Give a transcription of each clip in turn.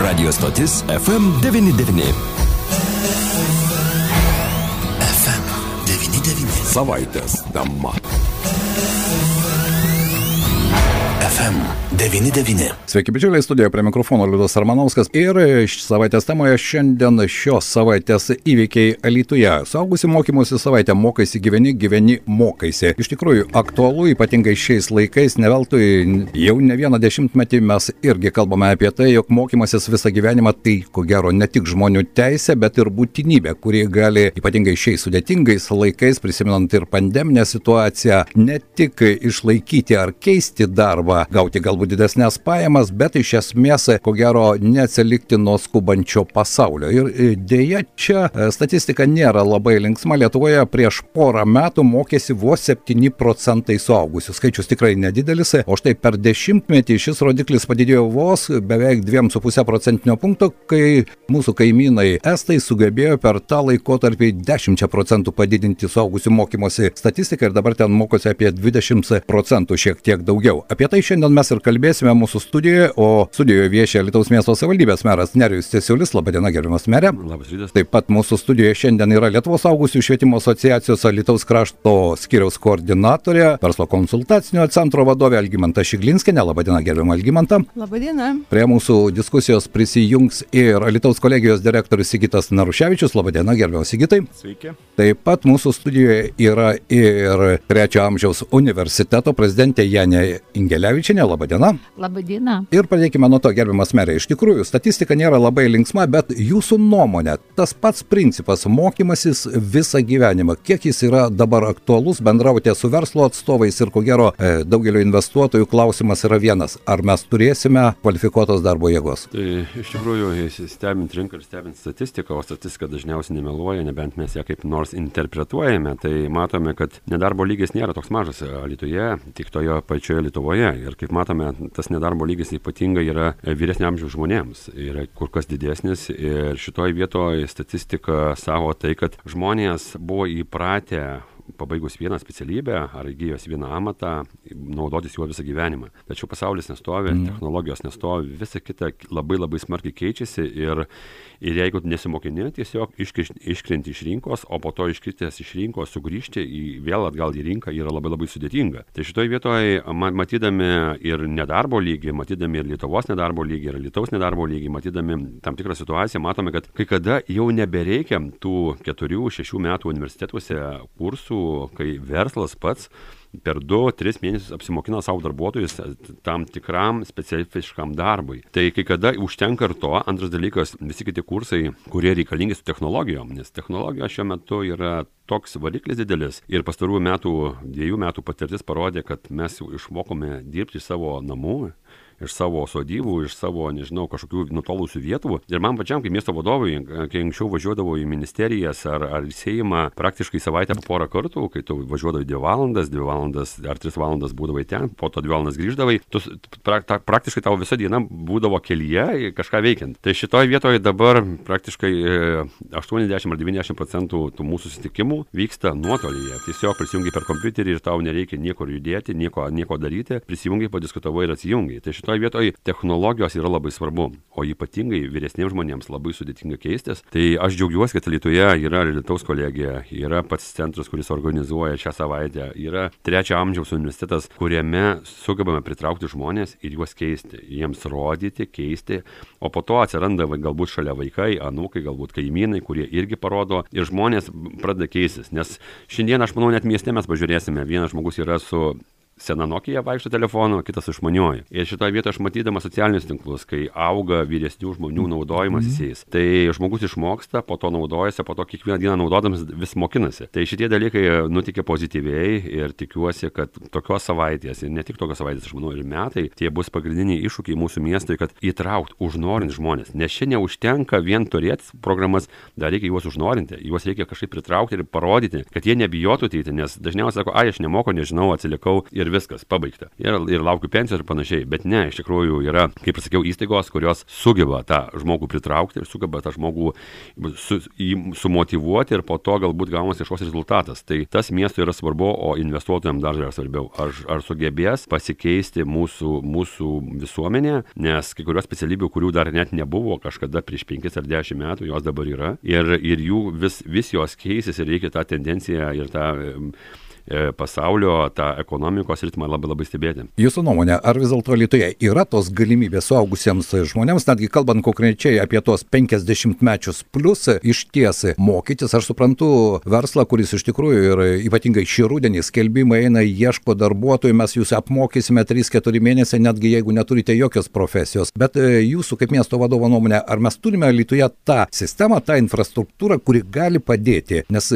Radio stotis FM99. FM99. Savaitės tema. FM99. Sveiki, bičiuliai, studijoje prie mikrofono Liudas Armanauskas ir savaitės temoje šiandien šios savaitės įvykiai Alytuje. Saugusi mokymosi savaitę mokaisi gyveni, gyveni mokaisi. Iš tikrųjų, aktualu ypatingai šiais laikais, ne veltui jau ne vieną dešimtmetį mes irgi kalbame apie tai, jog mokymasis visą gyvenimą tai ko gero ne tik žmonių teisė, bet ir būtinybė, kuri gali ypatingai šiais sudėtingais laikais, prisimenant ir pandeminę situaciją, ne tik išlaikyti ar keisti darbą, gauti galbūt didesnės pajamas, bet iš esmės, ko gero, neatsilikti nuo skubančio pasaulio. Ir dėja, čia e, statistika nėra labai linksma. Lietuvoje prieš porą metų mokėsi vos 7 procentai suaugusių. Skaičius tikrai nedidelis, o štai per dešimtmetį šis rodiklis padidėjo vos beveik 2,5 procentinio punkto, kai mūsų kaimynai Estai sugebėjo per tą laikotarpį 10 procentų padidinti suaugusių mokymosi statistiką ir dabar ten mokosi apie 20 procentų, šiek tiek daugiau. Apie tai šiandien mes ir kalbėsime mūsų studijoje, o studijoje viešia Lietuvos miesto savivaldybės meras Nerijus Tiesiulis. Labadiena, gerbiamas merė. Labas rytas. Taip pat mūsų studijoje šiandien yra Lietuvos augusių švietimo asociacijos Lietuvos krašto skiriaus koordinatorė, verslo konsultacinio centro vadovė Algimanta Šiglinskė. Labadiena, gerbiamą Algimantą. Labadiena. Prie mūsų diskusijos prisijungs ir Lietuvos kolegijos direktorius Sigitas Naruševičius. Labadiena, gerbiamas Sigitai. Sveiki. Taip pat mūsų studijoje yra ir trečio amžiaus universiteto prezidentė Janė Ingelevičinė. Labadiena. Labadiena. Ir pradėkime nuo to, gerbiamas merė. Iš tikrųjų, statistika nėra labai linksma, bet jūsų nuomonė, tas pats principas - mokymasis visą gyvenimą, kiek jis yra dabar aktualus, bendraujate su verslo atstovais ir ko gero e, daugelio investuotojų klausimas yra vienas - ar mes turėsime kvalifikuotos darbo jėgos? Tai iš tikrųjų, stebint rinką ir stebint statistiką, o statistika dažniausiai nemeluoja, nebent mes ją kaip nors interpretuojame, tai matome, kad nedarbo lygis nėra toks mažas Lietuvoje, tik toje pačioje Lietuvoje. Ir kaip matome, tas nedarbo lygis ypatingai yra vyresnio amžiaus žmonėms, yra kur kas didesnis. Ir šitoje vietoje statistika savo tai, kad žmonės buvo įpratę pabaigus vieną specialybę ar įgyjęs vieną amatą, naudotis juo visą gyvenimą. Tačiau pasaulis nestovi, mm. technologijos nestovi, visa kita labai labai smarkiai keičiasi ir, ir jeigu nesimokini, tiesiog iškrenti iš rinkos, o po to iškritęs iš rinkos sugrįžti į, vėl atgal į rinką yra labai labai sudėtinga. Tai šitoje vietoje, matydami ir nedarbo lygį, matydami ir Lietuvos nedarbo lygį, ir Lietuvos nedarbo lygį, matydami tam tikrą situaciją, matome, kad kai kada jau nebereikia tų keturių, šešių metų universitetuose kursų, kai verslas pats per 2-3 mėnesius apsimokina savo darbuotojus tam tikram specifiškam darbui. Tai kai kada užtenka ir to. Antras dalykas, visi kiti kursai, kurie reikalingi su technologijom, nes technologija šiuo metu yra toks variklis didelis. Ir pastarųjų metų, dviejų metų patirtis parodė, kad mes jau išmokome dirbti iš savo namų iš savo sodybų, iš savo, nežinau, kažkokių nutolusių vietų. Ir man pačiam, kaip miesto vadovui, kai anksčiau važiuodavau į ministerijas ar, ar į Seimą praktiškai savaitę po porą kartų, kai tu važiuodavai 2 valandas, 2 valandas ar 3 valandas būdavai ten, po to 2 valandas grįždavai, tu pra, ta, praktiškai tavo visa diena būdavo kelyje kažką veikiant. Tai šitoje vietoje dabar praktiškai 80 e, ar 90 procentų tų mūsų susitikimų vyksta nuotolyje. Tiesiog prisijungi per kompiuterį ir tau nereikia niekur judėti, nieko, nieko daryti, prisijungi, padiskutavai ir atsijungi. Tai šitoje vietoje technologijos yra labai svarbu, o ypatingai vyresniems žmonėms labai sudėtinga keistis. Tai aš džiaugiuosi, kad Lietuvoje yra Lietuvos kolegija, yra pats centras, kuris organizuoja šią savaitę, yra trečio amžiaus universitetas, kuriame sugebame pritraukti žmonės ir juos keisti, jiems rodyti, keisti, o po to atsiranda galbūt šalia vaikai, anūkai, galbūt kaimynai, kurie irgi parodo ir žmonės pradeda keistis. Nes šiandien, aš manau, net mieste mes pažiūrėsime, vienas žmogus yra su sena Nokia vaikšto telefonu, kitas išmaniuoju. Ir šitoje vietoje aš matydamas socialinius tinklus, kai auga vyresnių žmonių naudojimas mm -hmm. jais, tai žmogus išmoksta, po to naudojasi, po to kiekvieną dieną naudodamas vis mokinasi. Tai šitie dalykai nutikė pozityviai ir tikiuosi, kad tokios savaitės, ir ne tik tokios savaitės, aš manau, ir metai, tie bus pagrindiniai iššūkiai mūsų miestui, kad įtraukt, užnorint žmonės. Nes čia neužtenka vien turėti programas, dar reikia juos užnorinti, juos reikia kažkaip pritraukti ir parodyti, kad jie nebijotų ateiti, nes dažniausiai sako, ai, aš nemoku, nežinau, atsilikau ir ir viskas, pabaigta. Ir, ir laukiu pensijos ir panašiai. Bet ne, iš tikrųjų yra, kaip ir sakiau, įstaigos, kurios sugeba tą žmogų pritraukti ir sugeba tą žmogų su, jį sumotivuoti ir po to galbūt gaunasi kažkoks rezultatas. Tai tas miestui yra svarbu, o investuotojams dar yra svarbiau. Ar, ar sugebės pasikeisti mūsų, mūsų visuomenė, nes kai kurios specialybių, kurių dar net nebuvo kažkada prieš 5 ar 10 metų, jos dabar yra. Ir, ir jų vis, vis jos keisis ir reikia tą tendenciją ir tą E, pasaulio tą ekonomikos ritmą labai labai stebėti. Jūsų nuomonė, ar vis dėlto Lietuvoje yra tos galimybės suaugusiems žmonėms, netgi kalbant konkrečiai apie tos 50 mečius plus, iš ties mokytis, aš suprantu verslą, kuris iš tikrųjų ir ypatingai šį rudenį skelbimai eina, ieško darbuotojų, mes jūs apmokysime 3-4 mėnesiai, netgi jeigu neturite jokios profesijos. Bet e, jūsų kaip miesto vadovo nuomonė, ar mes turime Lietuvoje tą sistemą, tą infrastruktūrą, kuri gali padėti? Nes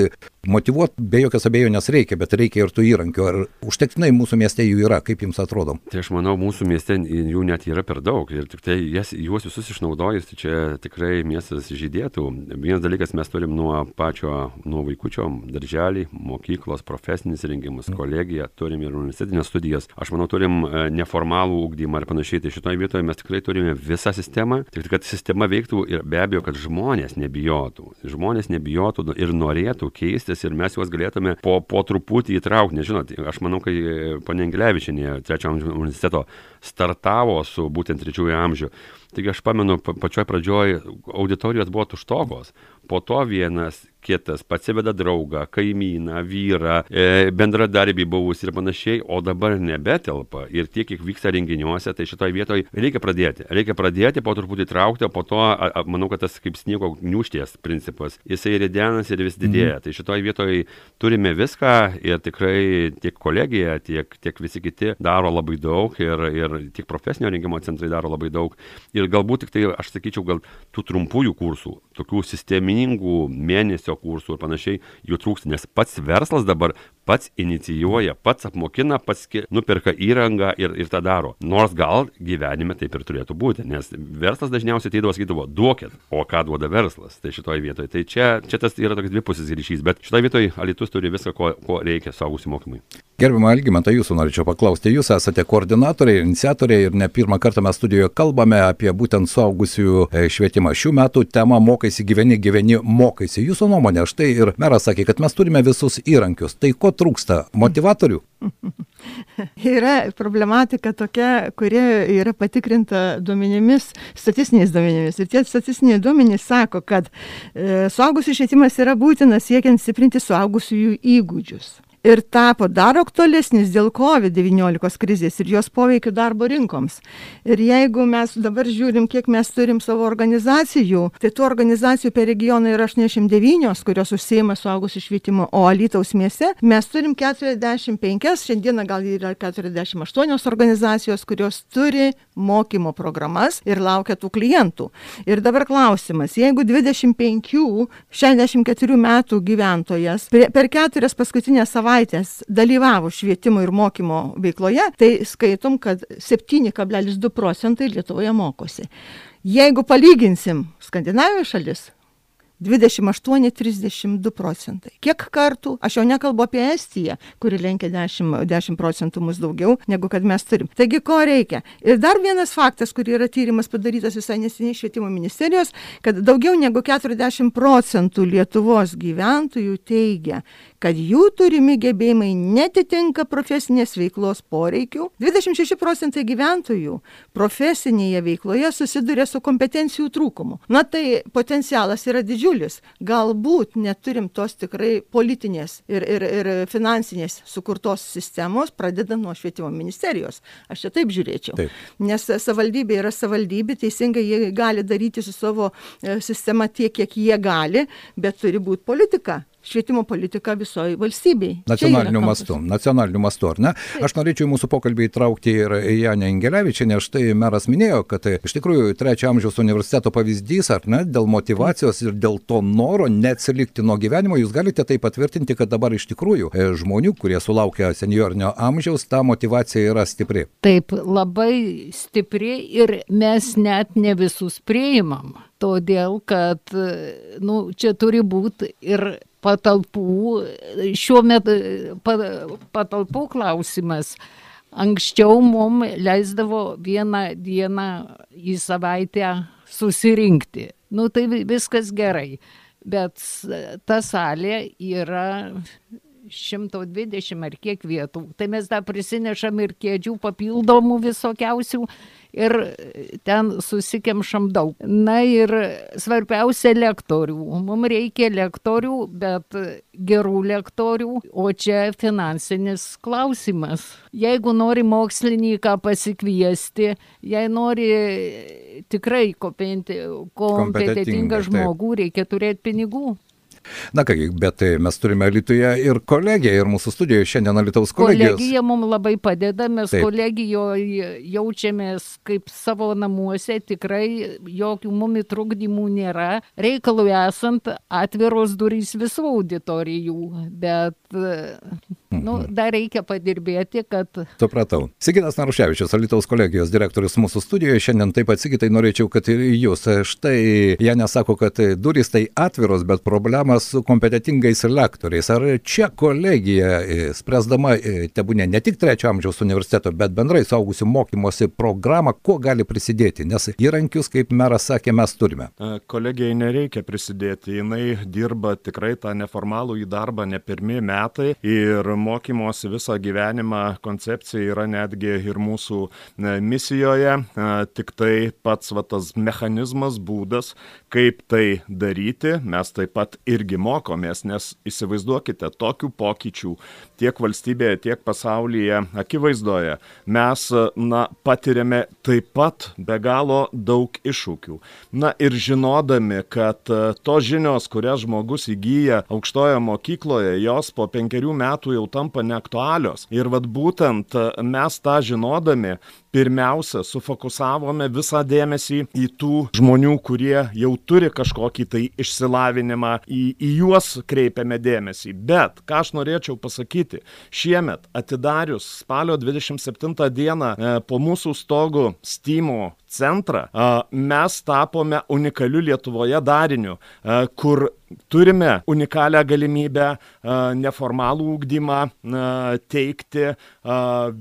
motivuoti be jokios abejonės reikia, bet reikia ir tų įrankių. Ar užtektinai mūsų mieste jų yra, kaip jums atrodo? Tai aš manau, mūsų mieste jų net yra per daug ir tik tai jas, juos visus išnaudojus, tai čia tikrai miestas žydėtų. Vienas dalykas mes turim nuo pačio, nuo vaikučio, darželį, mokyklos, profesinis rengimas, mm. kolegija, turim ir universitetinės studijas. Aš manau, turim e, neformalų ūkdymą ir panašiai. Tai šitoje vietoje mes tikrai turime visą sistemą, tik kad sistema veiktų ir be abejo, kad žmonės nebijotų. Žmonės nebijotų ir norėtų keistis mokytis ir mes juos galėtume po, po truputį įtraukti. Nežinot, aš manau, kai ponė Angelevičinė trečio amžiaus universiteto startavo su būtent trečiųjų amžių, taigi aš pamenu, pačioj pradžioj auditorijos buvo tuštokos, po to vienas kitas pasiveda draugą, kaimyną, vyrą, e, bendradarbį buvus ir panašiai, o dabar nebetelpa. Ir tiek, kiek vyksta renginiuose, tai šitoje vietoje reikia pradėti. Reikia pradėti, po truputį traukti, po to, a, a, manau, kad tas kaip sniego gniušties principas, jisai ridenas ir vis didėja. Mhm. Tai šitoje vietoje turime viską ir tikrai tiek kolegija, tiek, tiek visi kiti daro labai daug ir, ir tiek profesinio rengimo centrai daro labai daug. Ir galbūt tik tai, aš sakyčiau, gal tų trumpųjų kursų, tokių sistemingų mėnesio kursų ir panašiai, jų trūksta, nes pats verslas dabar pats inicijuoja, pats apmokina, pats nuperka įrangą ir, ir tą daro. Nors gal gyvenime taip ir turėtų būti, nes verslas dažniausiai ateidavo sakydavo, duokit, o ką duoda verslas. Tai šitoje vietoje. Tai čia, čia tas yra toks dvipusis ryšys, bet šitoje vietoje Alitus turi viską, ko, ko reikia saugusi mokymui. Gerbimo Elgimantą, jūsų norėčiau paklausti. Jūs esate koordinatoriai, iniciatoriai ir ne pirmą kartą mes studijoje kalbame apie būtent saugusių e, švietimą. Šių metų tema mokaisi gyveni, gyveni, mokaisi. Jūsų nuomonė, štai ir meras sakė, kad mes turime visus įrankius. Tai ko trūksta? Motivatorių? yra problematika tokia, kuri yra patikrinta duomenimis, statistiniais duomenimis. Ir tie statistiniai duomenys sako, kad e, suaugusių švietimas yra būtinas siekiant stiprinti suaugusiųjų įgūdžius ir tapo dar aktualesnis dėl COVID-19 krizės ir jos poveikio darbo rinkoms. Ir jeigu mes dabar žiūrim, kiek mes turim savo organizacijų, tai tų organizacijų per regioną yra 89, kurios užsieima suaugusių švietimo, o Alytaus mieste mes turim 45, šiandieną gal yra 48 organizacijos, kurios turi mokymo programas ir laukia tų klientų. Ir dabar klausimas, jeigu 25, 64 metų gyventojas per keturias paskutinės savaitės savaitės dalyvavo švietimo ir mokymo veikloje, tai skaitom, kad 7,2 procentai Lietuvoje mokosi. Jeigu palyginsim Skandinavijos šalis, 28-32 procentai. Kiek kartų, aš jau nekalbu apie Estiją, kuri lenkia 10, 10 procentų mus daugiau, negu kad mes turim. Taigi, ko reikia? Ir dar vienas faktas, kur yra tyrimas padarytas visai neseniai švietimo ministerijos, kad daugiau negu 40 procentų Lietuvos gyventojų teigia, kad jų turimi gebėjimai netitinka profesinės veiklos poreikių. 26 procentai gyventojų profesinėje veikloje susiduria su kompetencijų trūkumu. Na tai potencialas yra didžiulis. Galbūt neturim tos tikrai politinės ir, ir, ir finansinės sukurtos sistemos, pradedant nuo švietimo ministerijos. Aš čia taip žiūrėčiau. Taip. Nes savivaldybė yra savivaldybė, teisingai jie gali daryti su savo e, sistema tiek, kiek jie gali, bet turi būti politika švietimo politiką visoje valstybėje. Nacionaliniu mastu, nacionaliniu mastu, ar ne? Taip. Aš norėčiau į mūsų pokalbį įtraukti ir Janę Ingelevičią, nes štai meras minėjo, kad tai, iš tikrųjų trečio amžiaus universiteto pavyzdys, ar ne, dėl motivacijos ir dėl to noro neatsilikti nuo gyvenimo, jūs galite tai patvirtinti, kad dabar iš tikrųjų e, žmonių, kurie sulaukia seniorinio amžiaus, ta motivacija yra stipri. Taip, labai stipri ir mes net ne visus priimam. Todėl, kad nu, čia turi būti ir patalpų, šiuo metu patalpų klausimas Anksčiau mum leisdavo vieną dieną į savaitę susirinkti. Nu tai viskas gerai. Bet ta salė yra 120 ar kiek vietų. Tai mes dar prisinešam ir kėdžių papildomų visokiausių ir ten susikemšam daug. Na ir svarbiausia lektorių. Mums reikia lektorių, bet gerų lektorių, o čia finansinis klausimas. Jeigu nori mokslininką pasikviesti, jei nori tikrai kompetentingą žmogų, reikia turėti pinigų. Na kągi, bet tai mes turime Lietuvoje ir kolegiją, ir mūsų studijoje šiandien Lietuvos kolegijos. Kolegija mums labai padeda, mes Taip. kolegijoje jaučiamės kaip savo namuose, tikrai jokių mumi trukdymų nėra. Reikalui esant atviros durys visų auditorijų, bet nu, mhm. dar reikia padirbėti, kad... Supratau. Sigitas Naruševičius, Lietuvos kolegijos direktorius mūsų studijoje, šiandien taip pat Sigitai norėčiau, kad ir jūs. Štai jie nesako, kad durys tai atviros, bet problema bendravimas su kompetitingais lektoriais. Ar čia kolegija, e, spręsdama, e, tebūnė ne tik trečio amžiaus universiteto, bet bendrai saugusių mokymosi programą, kuo gali prisidėti? Nes įrankius, kaip meras sakė, mes turime. E, kolegijai nereikia prisidėti, jinai dirba tikrai tą neformalų į darbą ne pirmie metai ir mokymosi visą gyvenimą koncepcija yra netgi ir mūsų misijoje, tik tai pats va, tas mechanizmas, būdas, kaip tai daryti, mes taip pat ir irgi mokomės, nes įsivaizduokite, tokių pokyčių tiek valstybėje, tiek pasaulyje akivaizdoje mes na, patiriame taip pat be galo daug iššūkių. Na ir žinodami, kad e, tos žinios, kurias žmogus įgyja aukštoje mokykloje, jos po penkerių metų jau tampa neaktualios. Ir vad būtent e, mes tą žinodami pirmiausia sufokusavome visą dėmesį į tų žmonių, kurie jau turi kažkokį tai išsilavinimą, į, į juos kreipiame dėmesį. Bet ką aš norėčiau pasakyti, šiemet atidarius spalio 27 dieną e, po mūsų stogų Steamo centrą, mes tapome unikaliu Lietuvoje dariniu, kur turime unikalią galimybę neformalų ūkdymą teikti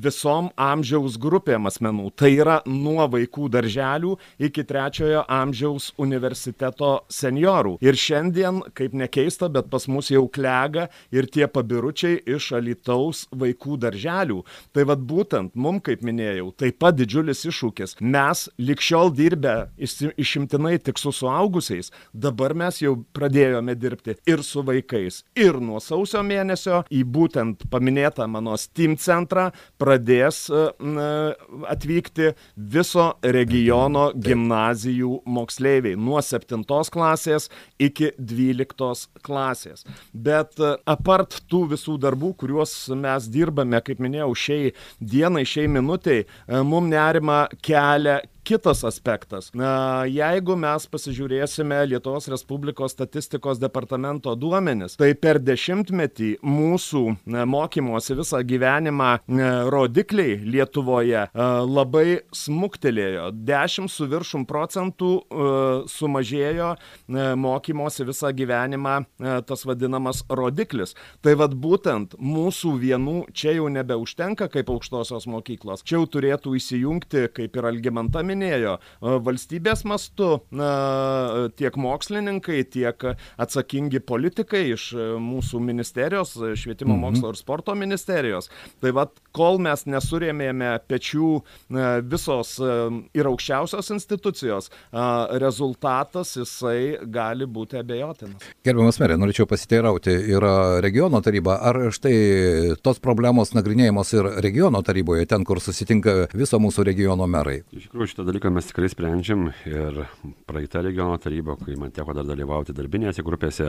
visom amžiaus grupėm asmenų. Tai yra nuo vaikų darželių iki trečiojo amžiaus universiteto seniorų. Ir šiandien, kaip nekeista, bet pas mus jau klega ir tie pabiručiai iš Alitaus vaikų darželių. Tai vad būtent, mum, kaip minėjau, taip pat didžiulis iššūkis. Mes likščiol dirbę išimtinai tik su suaugusiais, dabar mes jau pradėjome dirbti ir su vaikais. Ir nuo sausio mėnesio į būtent paminėtą mano Steam centrą pradės e, atvykti viso regiono gimnazijų moksleiviai nuo 7 klasės iki 12 klasės. Bet e, apart tų visų darbų, kuriuos mes dirbame, kaip minėjau, šiai dienai, šiai minutiai, e, mums nerima kelia kitas aspektas. Na, jeigu mes pasižiūrėsime Lietuvos Respublikos statistikos departamento duomenis, tai per dešimtmetį mūsų mokymosi visą gyvenimą rodikliai Lietuvoje labai smuktelėjo. 10 su viršum procentų sumažėjo mokymosi visą gyvenimą tas vadinamas rodiklis. Tai vad būtent mūsų vienų čia jau nebeužtenka kaip aukštosios mokyklos. Čia jau turėtų įsijungti, kaip ir Algimanta minėjo, valstybės mastu tiek mokslininkai, tiek atsakingi politikai iš mūsų ministerijos, švietimo mhm. mokslo ir sporto ministerijos. Tai vad, kol mes nesurėmėme pečių visos ir aukščiausios institucijos, rezultatas jisai gali būti abejotinas. Gerbiamas merė, norėčiau pasiteirauti, yra regiono taryba, ar štai tos problemos nagrinėjamos ir regiono taryboje, ten, kur susitinka viso mūsų regiono merai? Iš tikrųjų, šitą dalyką mes tikrai sprendžiam ir praeitą regiono tarybą, kai man teko dar dalyvauti darbinėse grupėse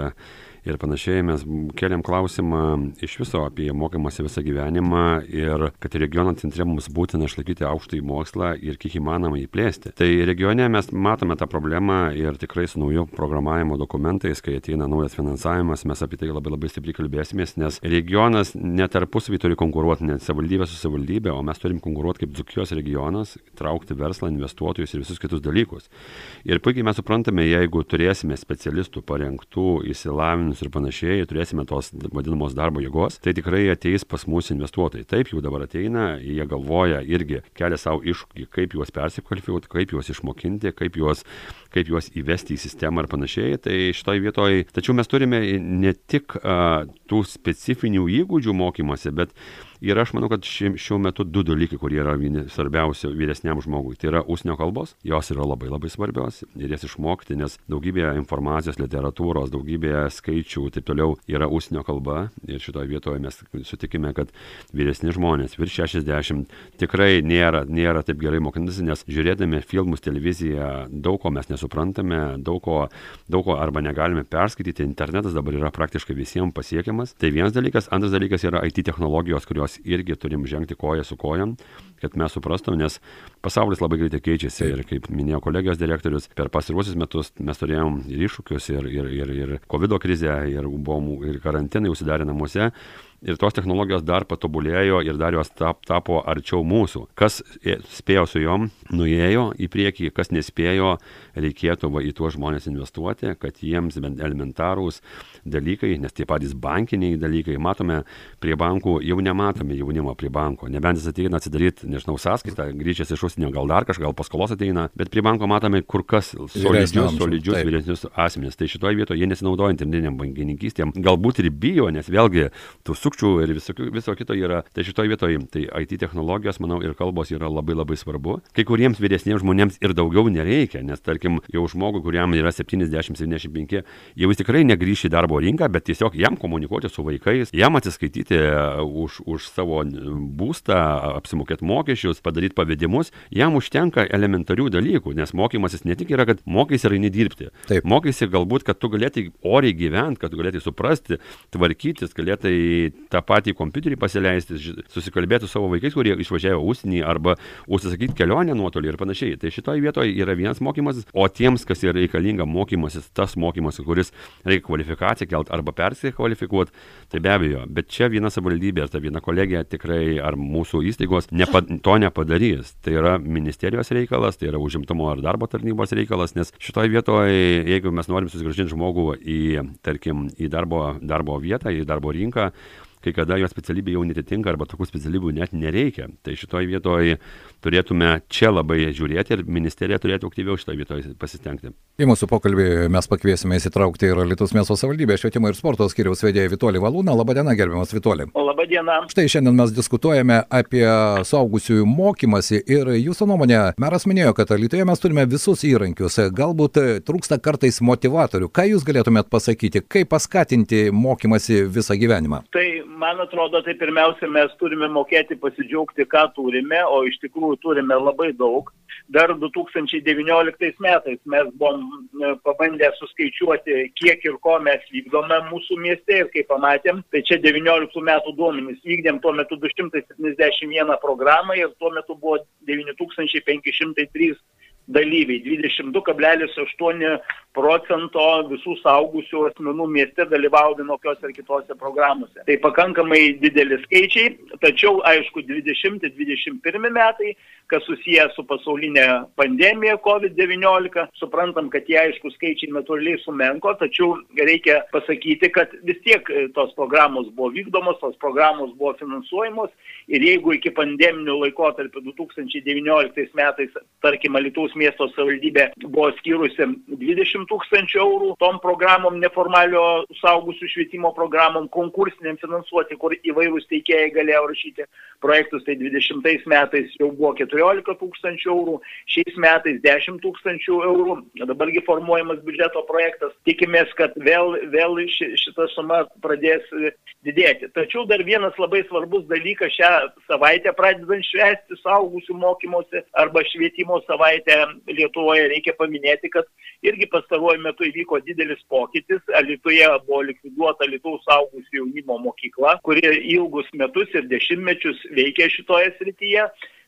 ir panašiai, mes keliam klausimą iš viso apie mokymąsi visą gyvenimą ir kad regiono centre mums būtina išlaikyti aukštąjį mokslą ir kiek įmanoma jį plėsti. Tai regione mes matome tą problemą ir tikrai su nauju programavimo dokumentais, kai ateina naujas finansavimas, mes apie tai labai labai stipriai kalbėsimės, nes regionas netarpusavį turi konkuruoti, net savivaldybė su savivaldybė, o mes turim konkuruoti kaip Dzukijos regionas, traukti verslą, investuoti investuotojus ir visus kitus dalykus. Ir puikiai mes suprantame, jeigu turėsime specialistų parengtų, įsilavinus ir panašiai, turėsime tos vadinamos darbo jėgos, tai tikrai ateis pas mūsų investuotojai. Taip, jau dabar ateina, jie galvoja irgi, kelia savo iššūkį, kaip juos persikvalifikuoti, kaip juos išmokinti, kaip juos, kaip juos įvesti į sistemą ir panašiai. Tai šitoje vietoje, tačiau mes turime ne tik a, tų specifinių įgūdžių mokymuose, bet Ir aš manau, kad ši, šiuo metu du dalykai, kurie yra svarbiausi vyresniam žmogui. Tai yra užsienio kalbos, jos yra labai labai svarbios ir jas išmokti, nes daugybė informacijos, literatūros, daugybė skaičių taip toliau yra užsienio kalba. Ir šitoje vietoje mes sutikime, kad vyresni žmonės, virš 60, tikrai nėra, nėra taip gerai mokinasi, nes žiūrėdami filmus, televiziją, daug ko mes nesuprantame, daug ko, daug ko arba negalime perskaityti. Internetas dabar yra praktiškai visiems pasiekiamas. Tai vienas dalykas. Antras dalykas yra IT technologijos, kurios mes irgi turim žengti koją su kojam, kad mes suprastum, nes pasaulis labai greitai keičiasi ir kaip minėjo kolegijos direktorius, per pasiruosius metus mes turėjom ir iššūkius, ir, ir, ir, ir COVID krizę, ir buvom ir karantinai užsidarę namuose, ir tos technologijos dar patobulėjo ir dar jos tap, tapo arčiau mūsų. Kas spėjo su jom, nuėjo į priekį, kas nespėjo, reikėtų va, į tuos žmonės investuoti, kad jiems bent elementarūs dalykai, nes tie patys bankiniai dalykai, matome prie bankų, jau nematome jaunimo prie banko, nebent jis ateina atsidaryti, nežinau, sąskaitą, grįžęs iš užsienio, gal dar kažką, gal paskolos ateina, bet prie banko matome kur kas solidžius, solidžius vyresnius asmenys. Tai šitoje vietoje jie nesinaudoja internetiniam bankininkystėm, galbūt ir bijo, nes vėlgi tų sukčių ir visokių, viso kito yra. Tai šitoje vietoje, tai IT technologijos, manau, ir kalbos yra labai labai svarbu. Kai kuriems vyresniems žmonėms ir daugiau nereikia, nes tarkim, jau žmogui, kuriam yra 70-75, jau jis tikrai negrįš į darbo rinką, bet tiesiog jam komunikuoti su vaikais, jam atsiskaityti už, už savo būstą, apsimokėti mokesčius, padaryti pavedimus, jam užtenka elementarių dalykų, nes mokymasis ne tik yra, kad mokysi ar eini dirbti. Taip. Mokysi galbūt, kad tu galėtai oriai gyventi, kad tu galėtai suprasti, tvarkytis, galėtai tą patį kompiuterį pasileisti, susikalbėti su savo vaikais, kurie išvažiavo užsienį arba užsisakyti kelionę nuotolį ir panašiai. Tai šitoje vietoje yra vienas mokymasis, o tiems, kas yra reikalinga mokymasis, tas mokymasis, kuris reikia kvalifikaciją kelt arba persikvalifikuoti, tai be abejo. Bet čia viena savivaldybė ta viena kolegija tikrai ar mūsų įstaigos nepa, to nepadarys. Tai yra ministerijos reikalas, tai yra užimtumo ar darbo tarnybos reikalas, nes šitoje vietoje, jeigu mes norim susigražinti žmogų į, tarkim, į darbo, darbo vietą, į darbo rinką, kai kada jo specialybė jau netitinka arba tokių specialybių net nereikia. Tai šitoje vietoje turėtume čia labai žiūrėti ir ministerija turėtų aktyviau šitoje vietoje pasistengti. Į mūsų pokalbį mes pakviesime įsitraukti ir Lietuvos miesto savivaldybės švietimo ir sporto skiriaus vedėją Vitolį Valūną. Labadiena, gerbiamas Vitolį. Labadiena. Štai šiandien mes diskutuojame apie saugusiųjų mokymasi ir jūsų nuomonė, meras minėjo, kad Lietuvoje mes turime visus įrankius, galbūt trūksta kartais motivatorių. Ką jūs galėtumėt pasakyti, kaip paskatinti mokymasi visą gyvenimą? Tai man atrodo, tai pirmiausia, mes turime mokėti pasidžiaugti, ką turime, o iš tikrųjų turime labai daug. Dar 2019 metais mes buvom e, pabandę suskaičiuoti, kiek ir ko mes vykdome mūsų mieste ir kaip pamatėm, tai čia 19 metų duomenys. Vykdėm tuo metu 271 programą ir tuo metu buvo 9503 dalyviai 22,8 procento visų saugusių asmenų mieste dalyvauja vienokiose ar kitose programuose. Tai pakankamai dideli skaičiai, tačiau aišku 20-21 metai, kas susijęs su pasaulinė pandemija COVID-19, suprantam, kad tie aišku skaičiai natūraliai sumenko, tačiau reikia pasakyti, kad vis tiek tos programos buvo vykdomos, tos programos buvo finansuojamos ir jeigu iki pandeminių laikotarpių 2019 metais, tarkim, Alitaus miesto savivaldybė buvo skyrusi 20 tūkstančių eurų tom programom neformalio saugusių švietimo programom konkursiniam finansuoti, kur įvairūs teikėjai galėjo rašyti projektus, tai 20 metais jau buvo 14 tūkstančių eurų, šiais metais 10 tūkstančių eurų, dabargi formuojamas biudžeto projektas, tikimės, kad vėl, vėl šita suma pradės didėti. Tačiau dar vienas labai svarbus dalykas šią savaitę pradedant švęsti saugusių mokymosi arba švietimo savaitę Lietuvoje reikia paminėti, kad irgi pastaruoju metu įvyko didelis pokytis. Lietuvoje buvo likviduota Lietuvos saugusių jaunimo mokykla, kuri ilgus metus ir dešimtmečius veikė šitoje srityje.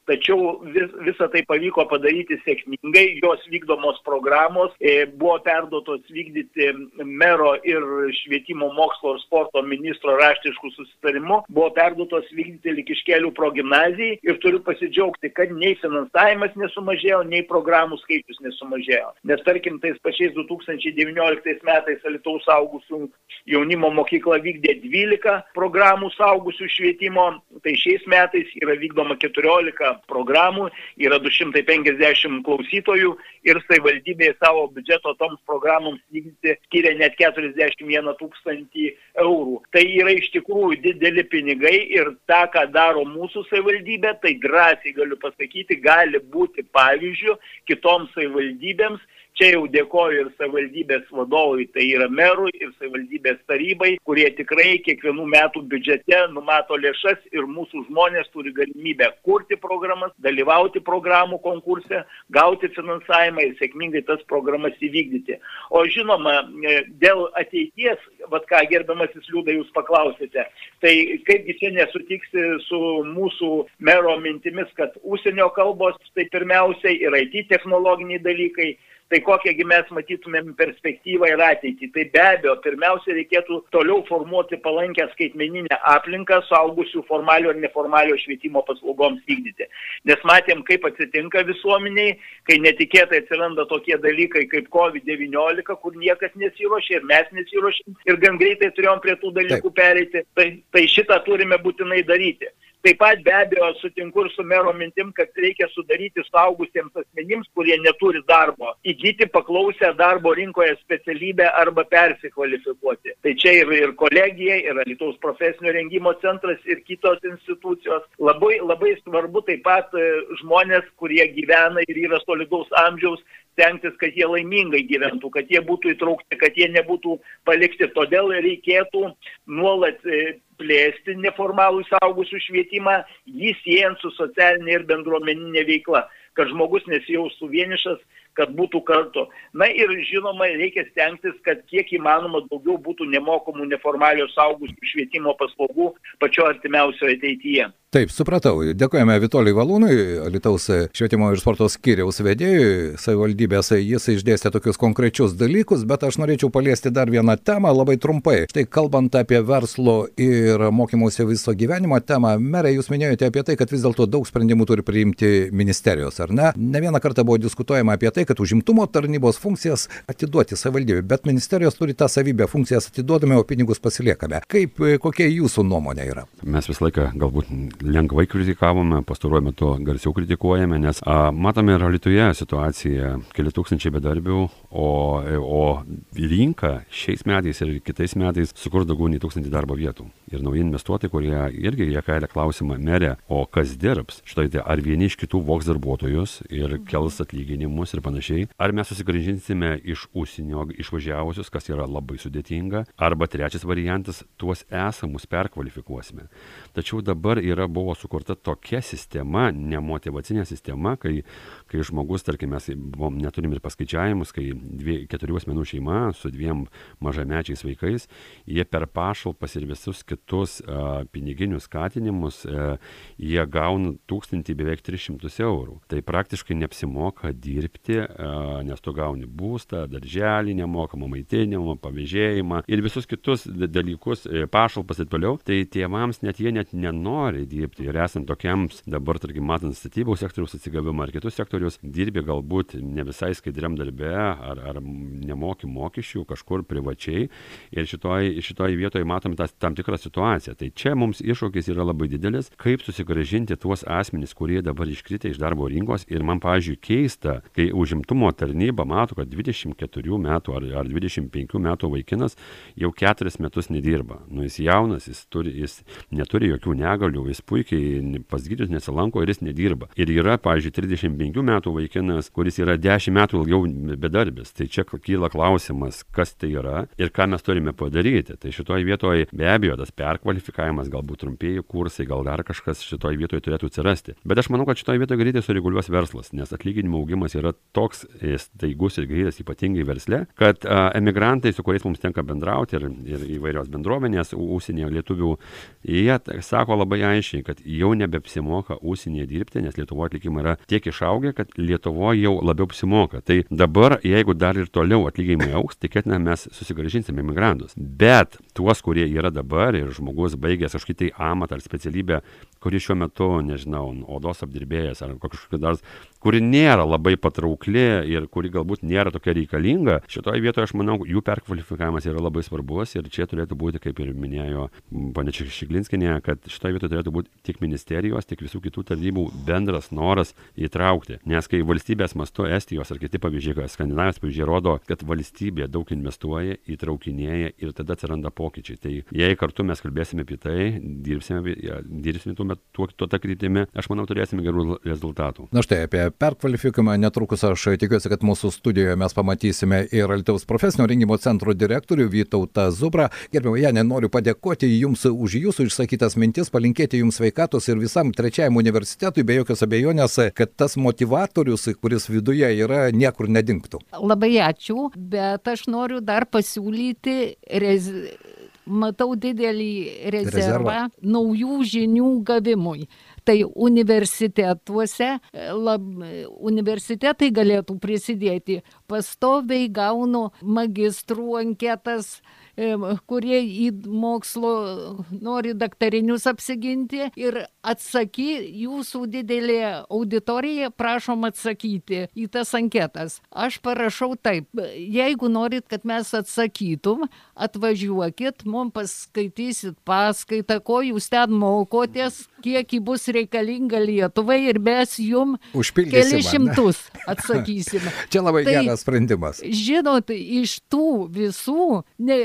Tačiau vis, visą tai pavyko padaryti sėkmingai, jos vykdomos programos e, buvo perduotos vykdyti mero ir švietimo mokslo ir sporto ministro raštiškų susitarimų, buvo perduotos vykdyti likiškelių progymnazijai ir turiu pasidžiaugti, kad nei finansavimas nesumažėjo, nei programų skaičius nesumažėjo. Nes tarkim, tais pačiais 2019 metais Alitaus saugusių jaunimo mokykla vykdė 12 programų saugusių švietimo, tai šiais metais yra vykdoma 14 programų, yra 250 klausytojų ir savivaldybė savo biudžeto toms programoms vykdyti skiria net 41 tūkstantį eurų. Tai yra iš tikrųjų dideli pinigai ir tą, ką daro mūsų savivaldybė, tai drąsiai galiu pasakyti, gali būti pavyzdžių kitoms savivaldybėms Čia jau dėkoju ir savivaldybės vadovui, tai yra merui ir savivaldybės tarybai, kurie tikrai kiekvienų metų biudžete numato lėšas ir mūsų žmonės turi galimybę kurti programas, dalyvauti programų konkurse, gauti finansavimą ir sėkmingai tas programas įvykdyti. O žinoma, e, dėl ateities, vad ką gerbiamasis liūdai jūs paklausėte, tai kaipgi čia nesutiksi su mūsų mero mintimis, kad užsienio kalbos tai pirmiausiai ir IT technologiniai dalykai, tai kokiągi mes matytumėm perspektyvą ir ateitį. Tai be abejo, pirmiausia, reikėtų toliau formuoti palankę skaitmeninę aplinką suaugusių formalio ir neformalio švietimo paslaugoms vykdyti. Nes matėm, kaip atsitinka visuomeniai, kai netikėtai atsiranda tokie dalykai kaip COVID-19, kur niekas nesiuošia ir mes nesiuošim ir gan greitai turėjom prie tų dalykų Taip. pereiti. Tai, tai šitą turime būtinai daryti. Taip pat be abejo sutinku ir su mero mintim, kad reikia sudaryti saugusiems asmenims, kurie neturi darbo, įgyti paklausę darbo rinkoje specialybę arba persikvalifikuoti. Tai čia ir, ir kolegija, ir Lietuvos profesinio rengimo centras, ir kitos institucijos. Labai, labai svarbu taip pat e, žmonės, kurie gyvena ir yra solidaus amžiaus, stengtis, kad jie laimingai gyventų, kad jie būtų įtraukti, kad jie nebūtų palikti. Todėl reikėtų nuolat e, plėsti neformalų saugusių švietimą, jį siejant su socialinė ir bendruomeninė veikla, kad žmogus nesijaustų vienišas, kad būtų kartu. Na ir žinoma, reikia stengtis, kad kiek įmanoma daugiau būtų nemokamų neformalio saugusių švietimo paslaugų pačio artimiausioje ateityje. Taip, supratau. Dėkojame Vitolijui Valūnui, Lietuvos švietimo ir sporto skyriaus vedėjui, savivaldybės. Jis išdėstė tokius konkrečius dalykus, bet aš norėčiau paliesti dar vieną temą labai trumpai. Štai kalbant apie verslo ir mokymosi viso gyvenimo temą, merė, jūs minėjote apie tai, kad vis dėlto daug sprendimų turi priimti ministerijos, ar ne? Ne vieną kartą buvo diskutuojama apie tai, kad užimtumo tarnybos funkcijas atiduoti savivaldybė, bet ministerijos turi tą savybę, funkcijas atiduodame, o pinigus pasiliekame. Kaip, e, kokia jūsų nuomonė yra? Mes visą laiką galbūt lengvai kritikavome, pastaruoju metu garsiau kritikuojame, nes a, matome ir Lietuvoje situaciją, keli tūkstančiai bedarbių, o, o rinka šiais metais ir kitais metais sukurs daugiau nei tūkstantį darbo vietų. Ir nauji investuotojai, kurie irgi jie kelia klausimą, merė, o kas dirbs? Štai tai ar vieni iš kitų voks darbuotojus ir kels atlyginimus ir panašiai panašiai. Ar mes susigražinsime iš užsienio išvažiavusius, kas yra labai sudėtinga, arba trečias variantas, tuos esamus perkvalifikuosime. Tačiau dabar yra buvo sukurta tokia sistema, nemotivacinė sistema, kai, kai žmogus, tarkim, mes buvom, neturim ir paskaičiavimus, kai dvie, keturių asmenų šeima su dviem mažamečiais vaikais, jie per pašalpas ir visus kitus piniginius skatinimus, a, jie gauna tūkstantį beveik 300 eurų. Tai praktiškai neapsimoka dirbti, nes tu gauni būstą, darželį nemokamą maitinimą, pavėžėjimą ir visus kitus dalykus, e, pašalpas ir toliau, tai tėvams net jie net nenori dirbti ir esant tokiems, dabar, tarkim, matant statybų sektoriaus atsigavimą ar kitus sektorius, dirbi galbūt ne visai skaidriam darbe ar, ar nemoki mokesčių kažkur privačiai ir šitoj, šitoj vietoje matom tas, tam tikrą situaciją. Tai čia mums iššūkis yra labai didelis, kaip susigražinti tuos asmenys, kurie dabar iškritę iš darbo rinkos ir man, pavyzdžiui, keista, kai užim užimtumo tarnyba mato, kad 24 metų ar, ar 25 metų vaikinas jau keturis metus nedirba. Nu, jis jaunas, jis, turi, jis neturi jokių negalių, jis puikiai pas gydytojus nesilanko ir jis nedirba. Ir yra, pavyzdžiui, 35 metų vaikinas, kuris yra 10 metų ilgiau bedarbis. Tai čia kyla klausimas, kas tai yra ir ką mes turime padaryti. Tai šitoje vietoje be abejo tas perkvalifikavimas, galbūt trumpieji kursai, gal dar kažkas šitoje vietoje turėtų atsirasti. Bet aš manau, kad šitoje vietoje greitai sureguliuos verslas, nes atlyginimo augimas yra toks staigus ir greitas, ypatingai versle, kad a, emigrantai, su kuriais mums tenka bendrauti ir, ir įvairios bendruomenės, užsienio lietuvių, jie sako labai aiškiai, kad jau nebeapsimoka užsienyje dirbti, nes Lietuvo atlyginimai yra tiek išaugę, kad Lietuvoje jau labiau apsimoka. Tai dabar, jeigu dar ir toliau atlyginimai auks, tikėtina mes susigražinsime imigrantus. Bet tuos, kurie yra dabar ir žmogus baigęs kažkokį tai amatą ar specialybę, kuri šiuo metu, nežinau, odos apdirbėjas ar kažkokia dar kuri nėra labai patraukli ir kuri galbūt nėra tokia reikalinga, šitoje vietoje aš manau, jų perkvalifikavimas yra labai svarbus ir čia turėtų būti, kaip ir minėjo ponė Šiklinskinė, kad šitoje vietoje turėtų būti tiek ministerijos, tiek visų kitų tarnybų bendras noras įtraukti. Nes kai valstybės mastu Estijos ar kiti pavyzdžiai, Skandinavijos pavyzdžiai rodo, kad valstybė daug investuoja, įtraukinėja ir tada atsiranda pokyčiai. Tai jei kartu mes kalbėsime apie tai, dirbsime, dirbsime tuo metu, tuo, tuo tą kryptimį, aš manau, turėsime gerų rezultatų. Na štai apie perkvalifikavimą netrukus aš tikiuosi, kad mūsų studijoje mes pamatysime ir Alitaus profesinio rengimo centro direktorių Vytautą Zubrą. Gerbiamą Janę, noriu padėkoti Jums už Jūsų išsakytas mintis, palinkėti Jums sveikatos ir visam trečiajam universitetui, be jokios abejonės, kad tas motivatorius, kuris viduje yra, niekur nedingtų. Labai ačiū, bet aš noriu dar pasiūlyti rez matau didelį rezervą, rezervą naujų žinių gavimui tai universitetuose lab, universitetai galėtų prisidėti. Pastoviai gaunu magistrų anketas, kurie į mokslo nori daktarinius apsiginti ir atsaky, jūsų didelė auditorija, prašom atsakyti į tas anketas. Aš parašau taip, jeigu norit, kad mes atsakytum, atvažiuokit, mums paskaitysit paskaitą, ko jūs ten mokotės, kiek ji bus reikalinga Lietuvai ir mes jum keli šimtus atsakysime. Čia labai tai, geras sprendimas. Žinot, iš tų visų, ne,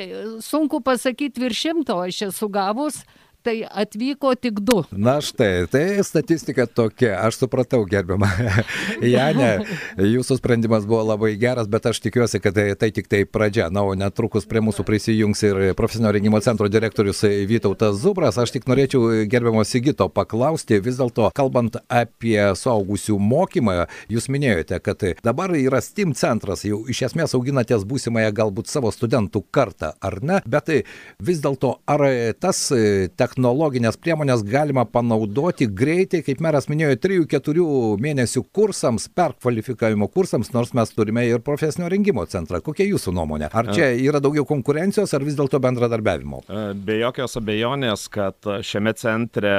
sunku pasakyti virš šimto aš esu gavus, tai atvyko tik du. Na štai, tai statistika tokia, aš supratau, gerbiamą Janė, jūsų sprendimas buvo labai geras, bet aš tikiuosi, kad tai, tai tik tai pradžia. Na, o netrukus prie mūsų prisijungs ir profesinio rengimo centro direktorius Vytautas Zubras. Aš tik norėčiau gerbiamo Sigito paklausti, vis dėlto, kalbant apie suaugusių mokymą, jūs minėjote, kad dabar yra STEAM centras, jau iš esmės auginatės būsimąją galbūt savo studentų kartą, ar ne? Bet vis dėlto, ar tas technologijos technologinės priemonės galima panaudoti greitai, kaip meras minėjo, 3-4 mėnesių kursams, perkvalifikavimo kursams, nors mes turime ir profesinio rengimo centrą. Kokia jūsų nuomonė? Ar čia yra daugiau konkurencijos, ar vis dėlto bendradarbiavimo? Be jokios abejonės, kad šiame centre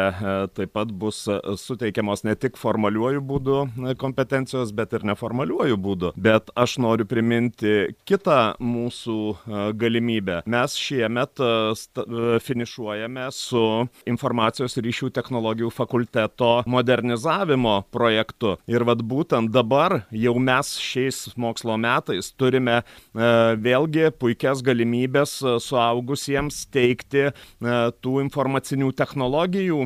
taip pat bus suteikiamos ne tik formaliuoju būdu kompetencijos, bet ir neformaliuoju būdu. Bet aš noriu priminti kitą mūsų galimybę. Mes šiemet finišuojame su su informacijos ryšių technologijų fakulteto modernizavimo projektu. Ir vad būtent dabar jau mes šiais mokslo metais turime e, vėlgi puikias galimybės e, suaugusiems teikti e, tų informacinių technologijų,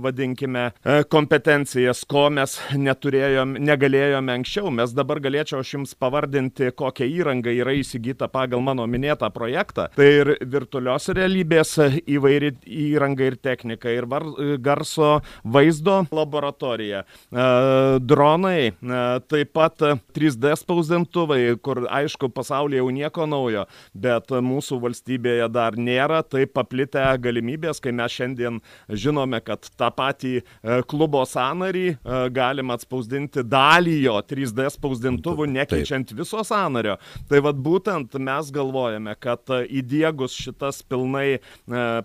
vadinkime, kompetencijas, ko mes neturėjom, negalėjome anksčiau. Mes dabar galėčiau aš jums pavardinti, kokia įranga yra įsigyta pagal mano minėtą projektą. Tai ir virtualios realybės įvairi įranga įranga ir technika, ir var, garso vaizdo laboratorija, e, dronai, e, taip pat 3D spausdintuvai, kur aišku pasaulyje jau nieko naujo, bet mūsų valstybėje dar nėra taip paplitę galimybės, kai mes šiandien žinome, kad tą patį e, klubo sanarį galima atspausdinti dalį jo 3D spausdintuvų, nekeičiant viso sanario. Tai vad būtent mes galvojame, kad įdėgus šitas pilnai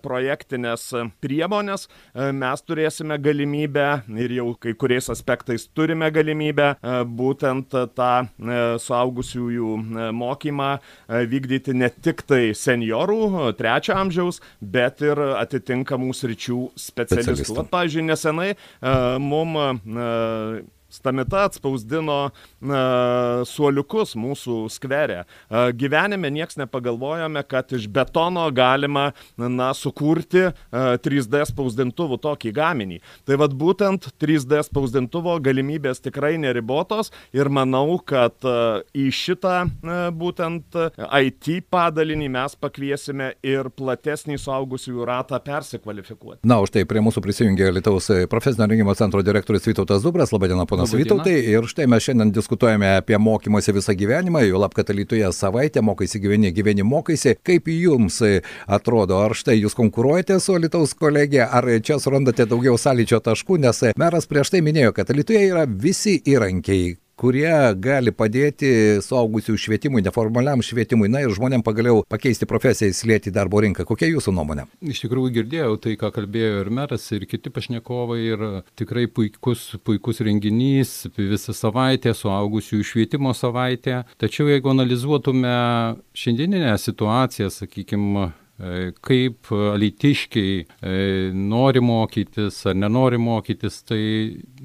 projektinės priemonės, e, mes turėsime galimybę ir jau kai kuriais aspektais turime galimybę e, būtent tą e, suaugusiųjų mokymą vykdyti ne tik tai seniorų, trečio amžiaus, bet ir atitinkamų sričių specialistų. specialistų. Vat, pavyzdžiui, nesenai mum Stamita atspausdino na, suoliukus mūsų skverė. Gyvenime nieks nepagalvojome, kad iš betono galima na, sukurti 3D spausdintuvų tokį gaminį. Tai vad būtent 3D spausdintuvo galimybės tikrai neribotos ir manau, kad į šitą būtent IT padalinį mes pakviesime ir platesnį suaugusiųjų ratą persikvalifikuoti. Na, už tai prie mūsų prisijungė Lietuvos profesinio rengimo centro direktorius Vytautas Dubras. Labadiena, pana Ponas Vytautai, ir štai mes šiandien diskutuojame apie mokymosi visą gyvenimą, jau lab, kad Lietuvoje savaitę mokaisi gyveni, gyveni mokaisi. Kaip jums atrodo, ar štai jūs konkuruojate su Lietuvos kolegija, ar čia surandate daugiau sąlyčio taškų, nes meras prieš tai minėjo, kad Lietuvoje yra visi įrankiai kurie gali padėti suaugusių švietimui, neformaliam švietimui, na ir žmonėm pagaliau pakeisti profesiją, įsilieti į darbo rinką. Kokia jūsų nuomonė? Iš tikrųjų girdėjau tai, ką kalbėjo ir meras, ir kiti pašnekovai, ir tikrai puikus, puikus renginys, visą savaitę, suaugusių švietimo savaitę. Tačiau jeigu analizuotume šiandieninę situaciją, sakykime, E, kaip alitiškiai e, nori mokytis ar nenori mokytis, tai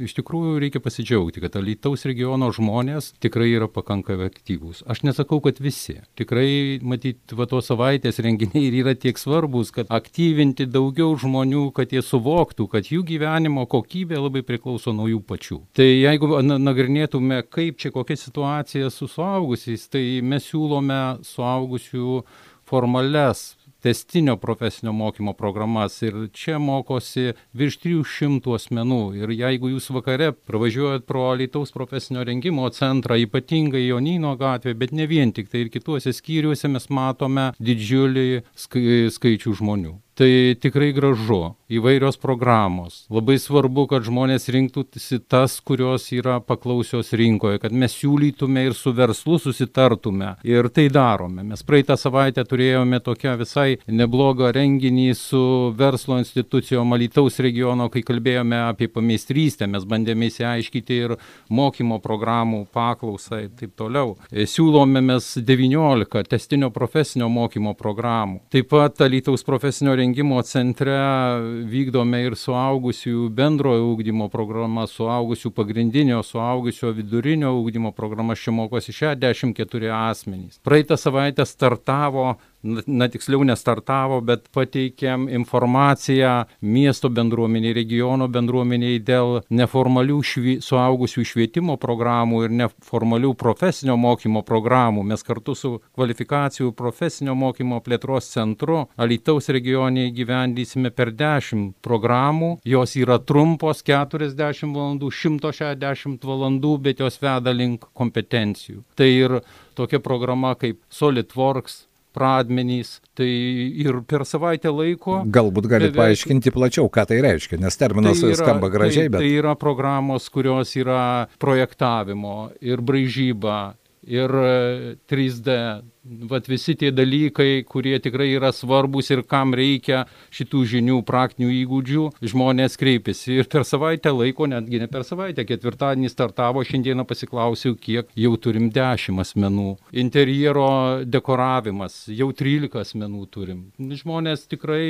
iš tikrųjų reikia pasidžiaugti, kad Alitaus regiono žmonės tikrai yra pakankamai aktyvūs. Aš nesakau, kad visi. Tikrai, matyt, va tos savaitės renginiai yra tiek svarbus, kad aktyvinti daugiau žmonių, kad jie suvoktų, kad jų gyvenimo kokybė labai priklauso nuo jų pačių. Tai jeigu nagrinėtume, kaip čia kokia situacija su suaugusiais, tai mes siūlome suaugusių formales testinio profesinio mokymo programas ir čia mokosi virš 300 asmenų. Ir jeigu jūs vakare pravažiuojat pro Lietuvos profesinio rengimo centrą, ypatingai Jonino gatvė, bet ne vien tik tai ir kituose skyriuose mes matome didžiulį skaičių žmonių tai tikrai gražu. Įvairios programos. Labai svarbu kad žmonės rinktųsi tas kurios yra paklausios rinkoje kad mes siūlytume ir su verslu susitartume. Ir tai darome. Mes praeitą savaitę turėjome tokią visai neblogą renginį su verslo institucijom alytaus regiono kai kalbėjome apie pameistrystę. Mes bandėme išsiaiškinti ir mokymo programų paklausą ir taip toliau. Siūlome mes devyniolika tęstinio profesinio mokymo programų. Taip pat alytaus profesinio rengimo centre vykdome ir suaugusiųjų bendrojo ugdymo programas, suaugusių pagrindinio, suaugusio vidurinio ugdymo programas, čia mokosi 64 asmenys. Praeitą savaitę startavo na tiksliau nestartavo, bet pateikėm informaciją miesto bendruomeniai, regiono bendruomeniai dėl neformalių švi, suaugusių švietimo programų ir neformalių profesinio mokymo programų. Mes kartu su kvalifikacijų profesinio mokymo plėtros centru Alitaus regione įgyvendysime per 10 programų. Jos yra trumpos 40 valandų, 160 valandų, bet jos veda link kompetencijų. Tai ir tokia programa kaip SolidWorks, pradmenys, tai ir per savaitę laiko. Galbūt galite beveik... paaiškinti plačiau, ką tai reiškia, nes terminas tai yra, skamba gražiai, tai, bet. Tai yra programos, kurios yra projektavimo ir braižyba, ir 3D vat visi tie dalykai, kurie tikrai yra svarbus ir kam reikia šitų žinių, praktinių įgūdžių, žmonės kreipiasi. Ir per savaitę laiko, netgi ne per savaitę, ketvirtadienį startavo, šiandieną pasiklausiau, kiek jau turim 10 asmenų. Interjero dekoravimas, jau 13 asmenų turim. Žmonės tikrai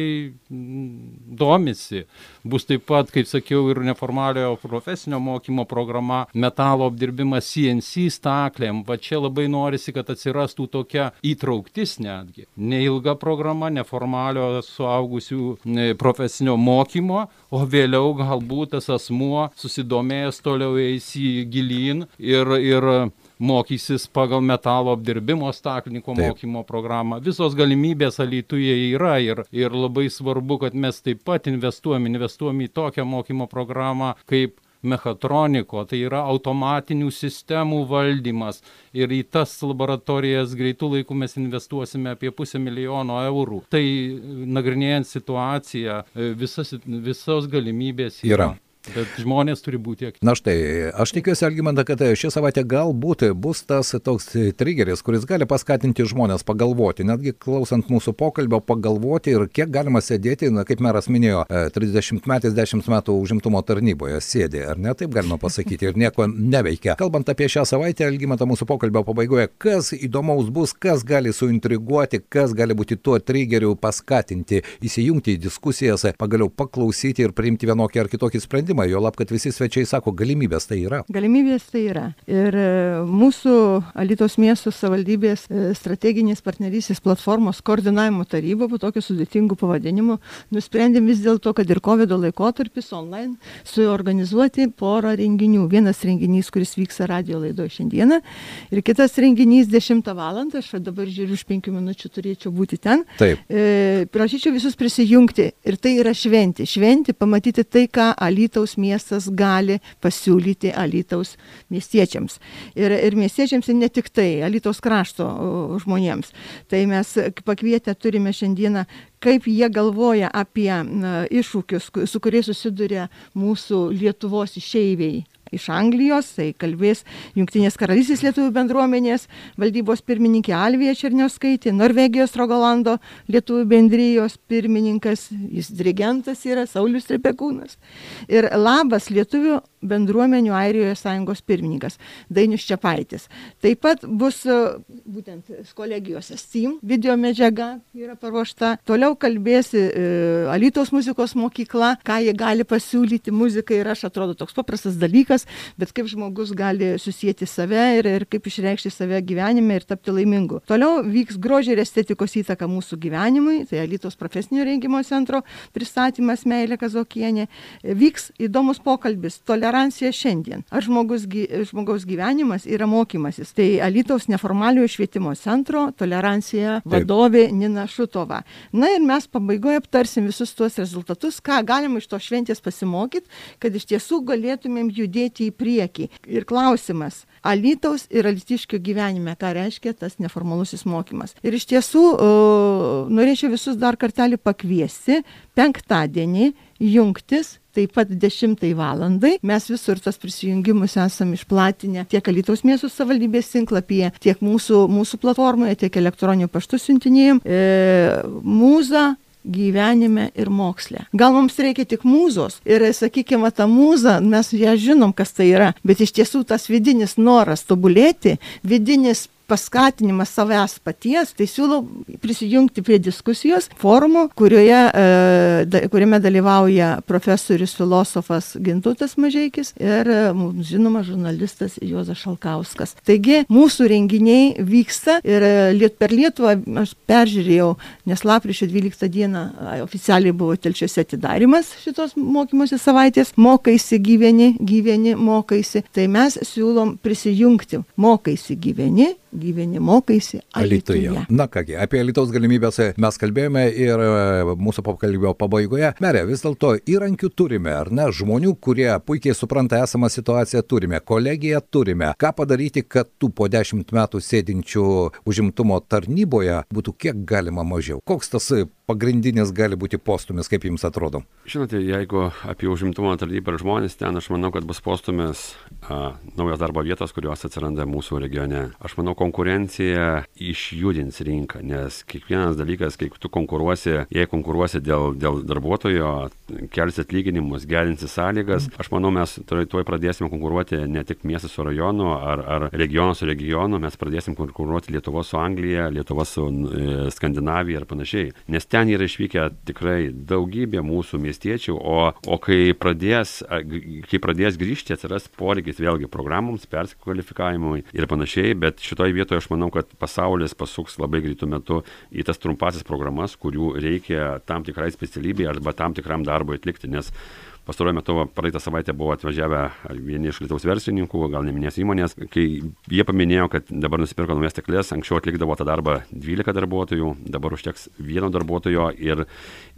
mm, domisi. Bus taip pat, kaip sakiau, ir neformaliojo profesinio mokymo programa, metalo apdirbimas CNC staklėm. Va čia labai norisi, kad atsirastų tokia tokia įtrauktis netgi. Neilga programa, neformalio suaugusių profesinio mokymo, o vėliau galbūt tas asmuo susidomėjęs toliau eis į gilyn ir, ir mokysis pagal metalo apdirbimo staklininko taip. mokymo programą. Visos galimybės alytuje yra ir, ir labai svarbu, kad mes taip pat investuojam, investuojam į tokią mokymo programą kaip mechatroniko, tai yra automatinių sistemų valdymas. Ir į tas laboratorijas greitų laikų mes investuosime apie pusę milijono eurų. Tai nagrinėjant situaciją, visas, visos galimybės yra. yra. Bet žmonės turi būti aktyvūs. Na štai, aš tikiuosi, Algimanda, kad ši savaitė galbūt bus tas toks trigeris, kuris gali paskatinti žmonės pagalvoti, netgi klausant mūsų pokalbio, pagalvoti ir kiek galima sėdėti, na, kaip meras minėjo, 30 e, metais 10 metų užimtumo tarnyboje sėdė, ar ne taip galima pasakyti, ir nieko neveikia. Kalbant apie šią savaitę, Algimanda, mūsų pokalbio pabaigoje, kas įdomaus bus, kas gali suintriguoti, kas gali būti tuo trigeriu paskatinti, įsijungti į diskusijas, pagaliau paklausyti ir priimti vienokį ar kitokį sprendimą sprendimą, jo lab, kad visi svečiai sako, galimybės tai yra. Galimybės tai yra. Ir e, mūsų Alitos miestų savaldybės e, strateginės partnerystės platformos koordinavimo taryba po tokiu sudėtingu pavadinimu nusprendėm vis dėlto, kad ir COVID laikotarpis online suorganizuoti porą renginių. Vienas renginys, kuris vyksta radio laidoje šiandieną ir kitas renginys 10 val. Aš dabar žiūriu, už 5 minučių turėčiau būti ten. Taip. E, prašyčiau visus prisijungti ir tai yra šventi. Šventi pamatyti tai, ką Alytaus Alitaus miestas gali pasiūlyti Alitaus miestiečiams. Ir, ir miestiečiams ir ne tik tai, Alitaus krašto žmonėms. Tai mes pakvietę turime šiandieną kaip jie galvoja apie iššūkius, su kuriais susiduria mūsų Lietuvos išeiviai iš Anglijos, tai kalbės Junktinės karalystės lietuvių bendruomenės valdybos pirmininkė Alvija Černiauskaitė, Norvegijos Rogolando lietuvių bendrijos pirmininkas, jis dirigentas yra Saulis Trepekūnas. Ir labas lietuvių bendruomenių Airijoje sąjungos pirmininkas Dainius Čiapaitis. Taip pat bus e, būtent kolegijose Steam video medžiaga yra paruošta. Toliau kalbėsi e, Alytos muzikos mokykla, ką jie gali pasiūlyti muzikai ir aš atrodo toks paprastas dalykas, bet kaip žmogus gali susijęti save ir, ir kaip išreikšti save gyvenime ir tapti laimingu. Toliau vyks grožio ir estetikos įtaka mūsų gyvenimui, tai Alytos profesinio rengimo centro pristatymas Meilė Kazokienė. Vyks įdomus pokalbis, tolerancija šiandien. Ar žmogus, žmogaus gyvenimas yra mokymasis. Tai Alitaus neformaliojo švietimo centro tolerancija vadovė Taip. Nina Šutova. Na ir mes pabaigoje aptarsim visus tuos rezultatus, ką galima iš to šventės pasimokyti, kad iš tiesų galėtumėm judėti į priekį. Ir klausimas, Alitaus ir alitiškio gyvenime, ką reiškia tas neformalusis mokymas. Ir iš tiesų norėčiau visus dar kartelį pakviesti penktadienį jungtis taip pat 10 valandai. Mes visur tas prisijungimus esame išplatinę tiek Alitaus miesto savivaldybės tinklapyje, tiek mūsų, mūsų platformoje, tiek elektroniniu paštu siuntinėjim. E, mūza gyvenime ir moksle. Gal mums reikia tik mūzos ir, sakykime, tą mūzą, mes ją žinom, kas tai yra, bet iš tiesų tas vidinis noras tobulėti, vidinis paskatinimas savęs paties, tai siūlau prisijungti prie diskusijos forumo, kurioje, e, da, kuriame dalyvauja profesorius filosofas Gintutas Mažeikis ir e, mums žinoma žurnalistas Juozas Šalkauskas. Taigi mūsų renginiai vyksta ir e, liet, per Lietuvą aš peržiūrėjau, nes lapkričio 12 dieną oficialiai buvo telčiuose atidarimas šitos mokymosi savaitės, mokaisi gyveni, gyveni, mokaisi. Tai mes siūlom prisijungti, mokaisi gyveni, gyveni, mokaisi Alitoje. Alitoje. Na kągi, apie Alitaus galimybės mes kalbėjome ir e, mūsų pokalbio pabaigoje. Merė, vis dėlto įrankių turime, ar ne? Žmonių, kurie puikiai supranta esamą situaciją turime, kolegiją turime. Ką padaryti, kad tų po dešimt metų sėdinčių užimtumo tarnyboje būtų kiek galima mažiau? Koks tas pagrindinis gali būti postumis, kaip jums atrodo? Žinote, jeigu apie užimtumo tarnybą ir žmonės ten, aš manau, kad bus postumis a, naujos darbo vietos, kurios atsiranda mūsų regione. Aš manau, konkurencija išjudins rinką, nes kiekvienas dalykas, kai tu konkuruosi, jei konkuruosi dėl, dėl darbuotojo, kelsi atlyginimus, gerinsi sąlygas, aš manau, mes tuoj pradėsime konkuruoti ne tik miestas su rajonu ar, ar regionas su regionu, mes pradėsim konkuruoti Lietuvos su Anglija, Lietuvos su e, Skandinavija ir panašiai. Nes ten yra išvykę tikrai daugybė mūsų miestiečių, o, o kai, pradės, kai pradės grįžti, atsiras poreikis vėlgi programoms, persikvalifikavimui ir panašiai, bet šitoje vietoje aš manau, kad pasaulis pasuks labai greitų metų į tas trumpasis programas, kurių reikia tam tikrai specialybei arba tam tikram darbui atlikti, nes pastaruoju metu praeitą savaitę buvo atvažiavę vieni iš Lietuvos verslininkų, gal neminės įmonės, kai jie paminėjo, kad dabar nusipirko naujas teklės, anksčiau atlikdavo tą darbą 12 darbuotojų, dabar užteks vieno darbuotojo ir,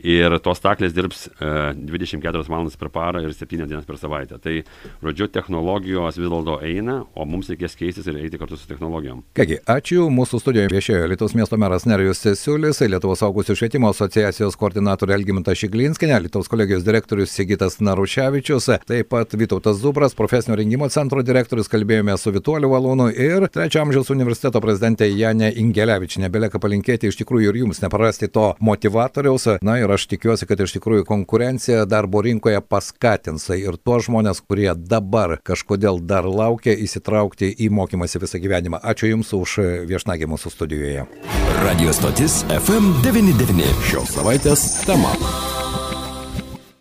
ir tos taklės dirbs e, 24 valandas per parą ir 7 dienas per savaitę. Tai, žodžiu, technologijos vis dėlto eina, o mums reikės keistis ir eiti kartu su technologijom. Kągi, ačiū. Mūsų studijoje viešėjo Lietuvos miesto meras Nerijus Sesiulis, Lietuvos augusių švietimo asociacijos koordinatorė Elgiminta Šiglinskė, Lietuvos kolegijos direktorius Sigitas Naruševičius, taip pat Vytautas Zubras, profesinio rengimo centro direktorius, kalbėjome su Vituoliu Valūnu ir trečio amžiaus universiteto prezidentė Janė Ingelevičinė. Belieka palinkėti iš tikrųjų ir jums neprarasti to motivatoriaus. Na ir aš tikiuosi, kad iš tikrųjų konkurencija darbo rinkoje paskatins ir tuos žmonės, kurie dabar kažkodėl dar laukia įsitraukti į mokymąsi visą gyvenimą. Ačiū Jums už viešnagį mūsų studijoje. Radio stotis FM99 šios savaitės tema.